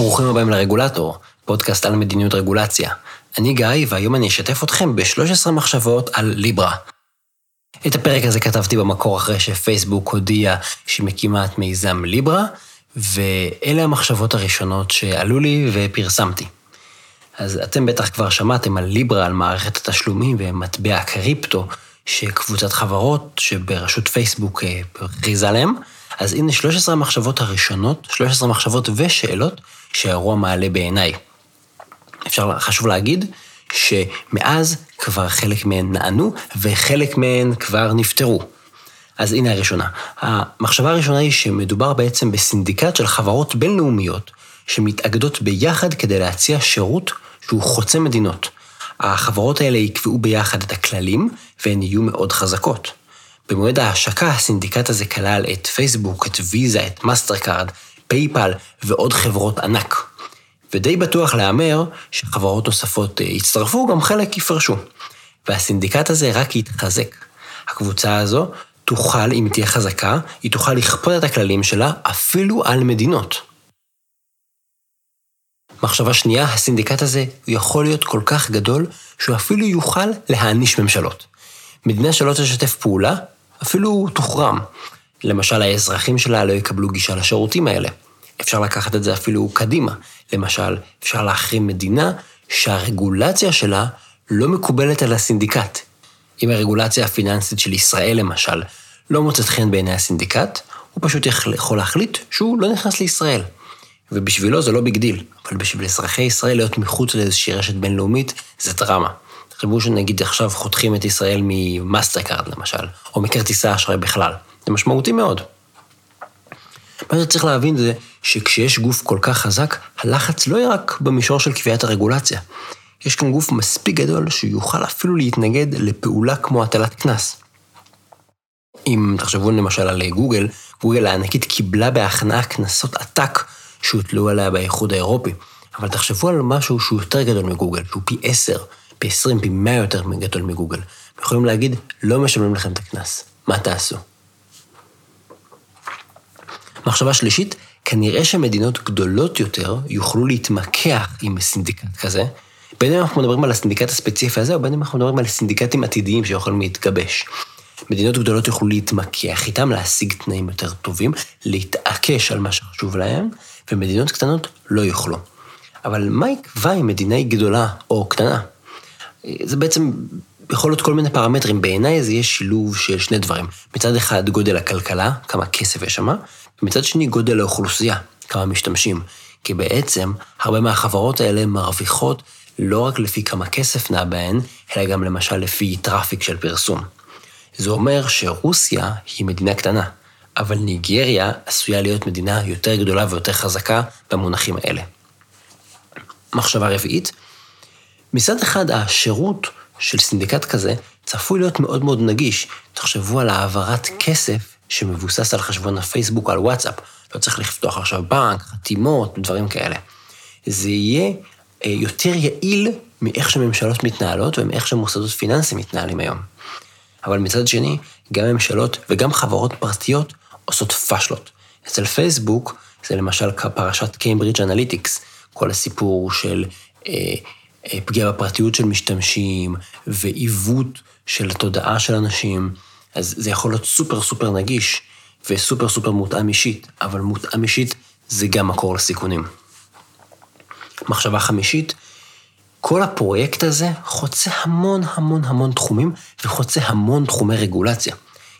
ברוכים הבאים לרגולטור, פודקאסט על מדיניות רגולציה. אני גיא, והיום אני אשתף אתכם ב-13 מחשבות על ליברה. את הפרק הזה כתבתי במקור אחרי שפייסבוק הודיע שהיא מקימה את מיזם ליברה, ואלה המחשבות הראשונות שעלו לי ופרסמתי. אז אתם בטח כבר שמעתם על ליברה, על מערכת התשלומים ומטבע הקריפטו, שקבוצת חברות שבראשות פייסבוק אה, הכריזה עליהם. אז הנה 13 המחשבות הראשונות, 13 מחשבות ושאלות שהאירוע מעלה בעיניי. אפשר, חשוב להגיד שמאז כבר חלק מהן נענו וחלק מהן כבר נפטרו. אז הנה הראשונה. המחשבה הראשונה היא שמדובר בעצם בסינדיקט של חברות בינלאומיות שמתאגדות ביחד כדי להציע שירות שהוא חוצה מדינות. החברות האלה יקבעו ביחד את הכללים והן יהיו מאוד חזקות. במועד ההשקה הסינדיקט הזה כלל את פייסבוק, את ויזה, את מאסטרקארד, PayPal ועוד חברות ענק. ודי בטוח להמר שחברות נוספות אה, יצטרפו, גם חלק יפרשו. והסינדיקט הזה רק יתחזק. הקבוצה הזו תוכל, אם תהיה חזקה, היא תוכל לכפות את הכללים שלה אפילו על מדינות. מחשבה שנייה, הסינדיקט הזה יכול להיות כל כך גדול, שהוא אפילו יוכל להעניש ממשלות. מדינה שלא תשתף פעולה, אפילו תוחרם. למשל, האזרחים שלה לא יקבלו גישה לשירותים האלה. אפשר לקחת את זה אפילו קדימה. למשל, אפשר להחרים מדינה שהרגולציה שלה לא מקובלת על הסינדיקט. אם הרגולציה הפיננסית של ישראל, למשל, לא מוצאת חן בעיני הסינדיקט, הוא פשוט יכול להחליט שהוא לא נכנס לישראל. ובשבילו זה לא big deal, אבל בשביל אזרחי ישראל להיות מחוץ לאיזושהי רשת בינלאומית, זה דרמה. תחשבו שנגיד עכשיו חותכים את ישראל ממאסטרקארד למשל, או מכרטיסי האשראי בכלל. זה משמעותי מאוד. מה שצריך להבין זה שכשיש גוף כל כך חזק, הלחץ לא יהיה רק במישור של קביעת הרגולציה. יש כאן גוף מספיק גדול שיוכל אפילו להתנגד לפעולה כמו הטלת קנס. אם תחשבו למשל על גוגל, גוגל הענקית קיבלה בהכנעה קנסות עתק שהוטלו עליה באיחוד האירופי. אבל תחשבו על משהו שהוא יותר גדול מגוגל, שהוא פי עשר, פי עשרים, פי מאה יותר גדול מגוגל. יכולים להגיד, לא משלמים לכם את הקנס, מה תעשו? מחשבה שלישית, כנראה שמדינות גדולות יותר יוכלו להתמקח עם סינדיקט כזה, בין אם אנחנו מדברים על הסינדיקט הספציפי הזה, או בין אם אנחנו מדברים על סינדיקטים עתידיים שיכולים להתגבש. מדינות גדולות יוכלו להתמקח איתם, להשיג תנאים יותר טובים, להתעקש על מה שחשוב להם, ומדינות קטנות לא יוכלו. אבל מה יקבע אם מדינה היא גדולה או קטנה? זה בעצם יכול להיות כל מיני פרמטרים. בעיניי זה יהיה שילוב של שני דברים. מצד אחד, גודל הכלכלה, כמה כסף יש שם, ומצד שני, גודל האוכלוסייה, כמה משתמשים. כי בעצם, הרבה מהחברות האלה מרוויחות לא רק לפי כמה כסף נע בהן, אלא גם למשל לפי traffic של פרסום. זה אומר שרוסיה היא מדינה קטנה, אבל ניגריה עשויה להיות מדינה יותר גדולה ויותר חזקה במונחים האלה. מחשבה רביעית, מצד אחד השירות של סינדיקט כזה צפוי להיות מאוד מאוד נגיש. תחשבו על העברת כסף שמבוסס על חשבון הפייסבוק, על וואטסאפ. לא צריך לפתוח עכשיו בנק, חתימות, דברים כאלה. זה יהיה אה, יותר יעיל מאיך שממשלות מתנהלות ומאיך שמוסדות פיננסיים מתנהלים היום. אבל מצד שני, גם ממשלות וגם חברות פרטיות עושות פאשלות. אצל פייסבוק זה למשל פרשת קיימברידג' אנליטיקס, כל הסיפור של אה, פגיעה בפרטיות של משתמשים ועיוות של התודעה של אנשים, אז זה יכול להיות סופר סופר נגיש וסופר סופר מותאם אישית, אבל מותאם אישית זה גם מקור לסיכונים. מחשבה חמישית, כל הפרויקט הזה חוצה המון המון המון תחומים וחוצה המון תחומי רגולציה.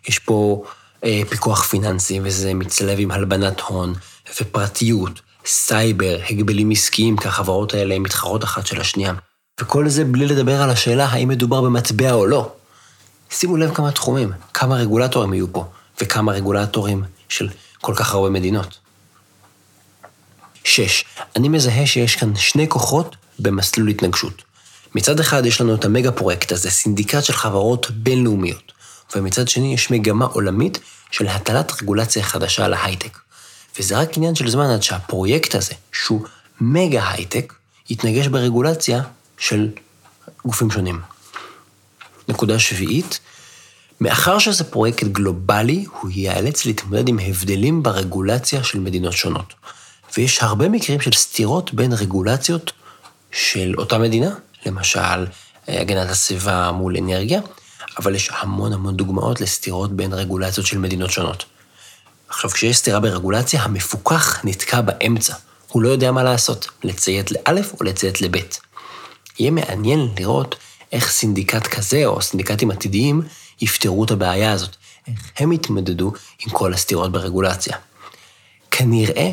יש פה אה, פיקוח פיננסי, וזה מצלב עם הלבנת הון ופרטיות, סייבר, הגבלים עסקיים, כי החברות האלה הן מתחרות אחת של השנייה. וכל זה בלי לדבר על השאלה האם מדובר במטבע או לא. שימו לב כמה תחומים, כמה רגולטורים יהיו פה, וכמה רגולטורים של כל כך הרבה מדינות. שש, אני מזהה שיש כאן שני כוחות במסלול התנגשות. מצד אחד יש לנו את המגה פרויקט הזה, סינדיקט של חברות בינלאומיות, ומצד שני יש מגמה עולמית של הטלת רגולציה חדשה על ההייטק. וזה רק עניין של זמן עד שהפרויקט הזה, שהוא מגה הייטק, יתנגש ברגולציה של גופים שונים. נקודה שביעית, מאחר שזה פרויקט גלובלי, הוא ייאלץ להתמודד עם הבדלים ברגולציה של מדינות שונות. ויש הרבה מקרים של סתירות בין רגולציות של אותה מדינה, למשל הגנת הסביבה מול אנרגיה, אבל יש המון המון דוגמאות לסתירות בין רגולציות של מדינות שונות. עכשיו, כשיש סתירה ברגולציה, המפוקח נתקע באמצע. הוא לא יודע מה לעשות, לציית לאלף או לציית לבית. יהיה מעניין לראות איך סינדיקט כזה, או סינדיקטים עתידיים, יפתרו את הבעיה הזאת. איך הם יתמודדו עם כל הסתירות ברגולציה. כנראה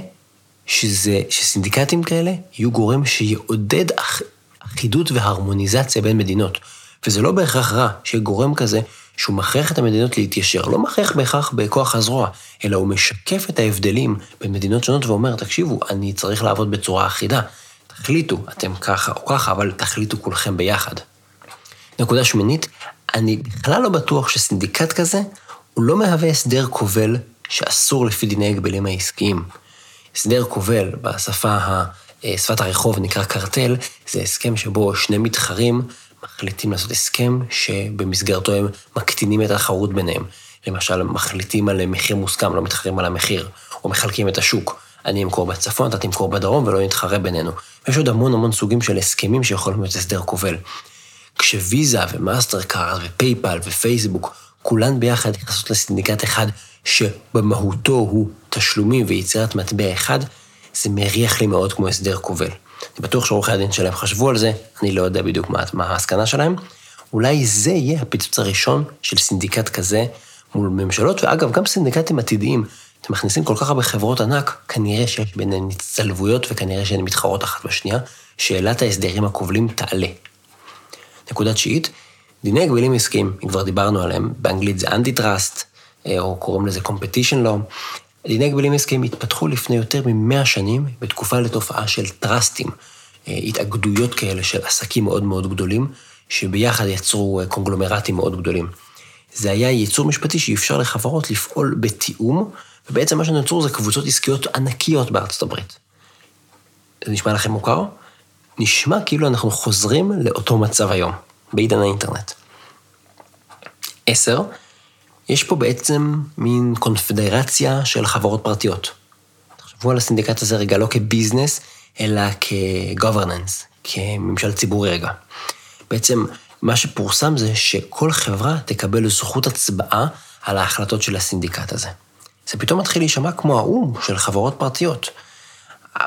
שזה, שסינדיקטים כאלה יהיו גורם שיעודד אח, אחידות והרמוניזציה בין מדינות. וזה לא בהכרח רע שיהיה גורם כזה שהוא מכריח את המדינות להתיישר. לא מכריח בהכרח בכוח הזרוע, אלא הוא משקף את ההבדלים בין מדינות שונות ואומר, תקשיבו, אני צריך לעבוד בצורה אחידה. תחליטו, אתם ככה או ככה, אבל תחליטו כולכם ביחד. נקודה שמינית, אני בכלל לא בטוח שסינדיקט כזה, הוא לא מהווה הסדר כובל שאסור לפי דיני הגבלים העסקיים. הסדר כובל בשפה, שפת הרחוב נקרא קרטל, זה הסכם שבו שני מתחרים מחליטים לעשות הסכם שבמסגרתו הם מקטינים את התחרות ביניהם. למשל, מחליטים על מחיר מוסכם, לא מתחרים על המחיר, או מחלקים את השוק. אני אמכור בצפון, אתה תמכור בדרום, ולא נתחרה בינינו. יש עוד המון המון סוגים של הסכמים שיכולים להיות הסדר כובל. כשוויזה ומאסטר קארד ופייפל ופייסבוק, כולן ביחד נכנסות לסינדיקט אחד שבמהותו הוא תשלומים ויצירת מטבע אחד, זה מריח לי מאוד כמו הסדר כובל. אני בטוח שעורכי הדין שלהם חשבו על זה, אני לא יודע בדיוק מה, מה המסקנה שלהם. אולי זה יהיה הפיצוץ הראשון של סינדיקט כזה מול ממשלות, ואגב, גם סינדיקטים עתידיים. אתם מכניסים כל כך הרבה חברות ענק, כנראה שיש ביניהן הצטלבויות וכנראה שהן מתחרות אחת בשנייה, שאלת ההסדרים הכובלים תעלה. נקודה תשיעית, דיני הגבלים עסקיים, אם כבר דיברנו עליהם, באנגלית זה אנטי-טראסט, אה, או קוראים לזה competition law. דיני הגבלים עסקיים התפתחו לפני יותר ממאה שנים, בתקופה לתופעה של טראסטים, אה, התאגדויות כאלה של עסקים מאוד מאוד גדולים, שביחד יצרו אה, קונגלומרטים מאוד גדולים. זה היה ייצור משפטי שאפשר לחברות לפעול בתיאום, ובעצם מה שנוצרו זה קבוצות עסקיות ענקיות בארצות הברית. זה נשמע לכם מוכר? נשמע כאילו אנחנו חוזרים לאותו מצב היום, בעידן האינטרנט. עשר, יש פה בעצם מין קונפדרציה של חברות פרטיות. תחשבו על הסינדיקט הזה רגע לא כביזנס, אלא כ-governance, כממשל ציבורי רגע. בעצם מה שפורסם זה שכל חברה תקבל זכות הצבעה על ההחלטות של הסינדיקט הזה. זה פתאום מתחיל להישמע כמו האו"ם של חברות פרטיות.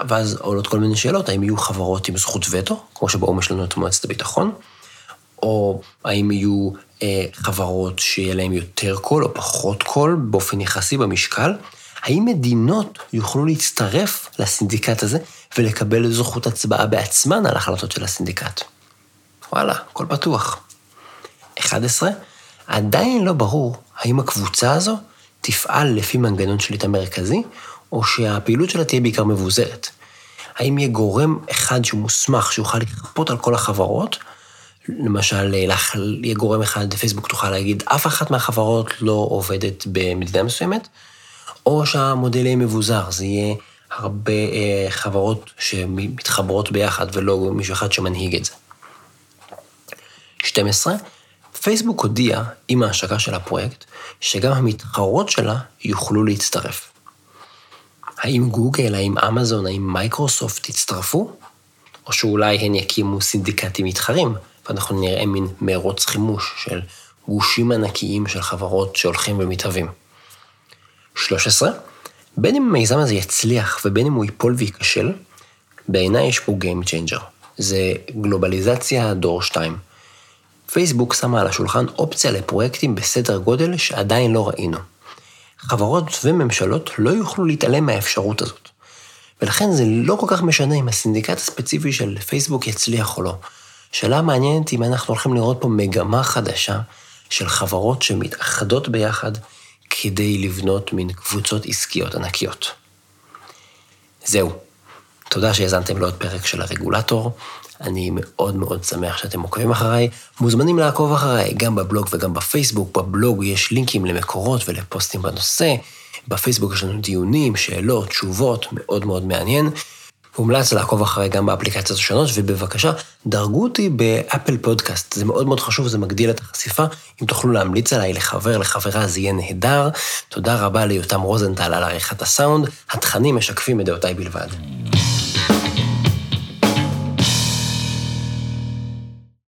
ואז עולות כל מיני שאלות, האם יהיו חברות עם זכות וטו, כמו שבאו"ם יש לנו את מועצת הביטחון, או האם יהיו אה, חברות שיהיה להן יותר קול או פחות קול באופן יחסי במשקל, האם מדינות יוכלו להצטרף לסינדיקט הזה ולקבל זכות הצבעה בעצמן על החלטות של הסינדיקט? וואלה, הכל פתוח. 11. עדיין לא ברור האם הקבוצה הזו תפעל לפי מנגנון שליטה מרכזי, או שהפעילות שלה תהיה בעיקר מבוזרת. האם יהיה גורם אחד שהוא מוסמך, שיוכל לכפות על כל החברות, למשל, יהיה גורם אחד, פייסבוק תוכל להגיד, אף אחת מהחברות לא עובדת במדינה מסוימת, או שהמודל יהיה מבוזר, זה יהיה הרבה אה, חברות שמתחברות ביחד ולא מישהו אחד שמנהיג את זה. 12. פייסבוק הודיע, עם ההשקה של הפרויקט, שגם המתחרות שלה יוכלו להצטרף. האם גוגל, האם אמזון, האם מייקרוסופט יצטרפו? או שאולי הן יקימו סינדיקטים מתחרים, ואנחנו נראה מין מרוץ חימוש של גושים ענקיים של חברות שהולכים ומתהווים. 13. בין אם המיזם הזה יצליח ובין אם הוא ייפול וייכשל, בעיניי יש פה Game Changer. זה גלובליזציה דור 2. פייסבוק שמה על השולחן אופציה לפרויקטים בסדר גודל שעדיין לא ראינו. חברות וממשלות לא יוכלו להתעלם מהאפשרות הזאת. ולכן זה לא כל כך משנה אם הסינדיקט הספציפי של פייסבוק יצליח או לא. שאלה מעניינת אם אנחנו הולכים לראות פה מגמה חדשה של חברות שמתאחדות ביחד כדי לבנות מין קבוצות עסקיות ענקיות. זהו. תודה שהאזנתם לעוד פרק של הרגולטור. אני מאוד מאוד שמח שאתם עוקבים אחריי. מוזמנים לעקוב אחריי גם בבלוג וגם בפייסבוק. בבלוג יש לינקים למקורות ולפוסטים בנושא. בפייסבוק יש לנו דיונים, שאלות, תשובות, מאוד מאוד מעניין. מומלץ לעקוב אחרי גם באפליקציות השונות, ובבקשה, דרגו אותי באפל פודקאסט. זה מאוד מאוד חשוב, זה מגדיל את החשיפה. אם תוכלו להמליץ עליי לחבר, לחברה, זה יהיה נהדר. תודה רבה ליותם רוזנטל על עריכת הסאונד. התכנים משקפים את דעותיי בלבד.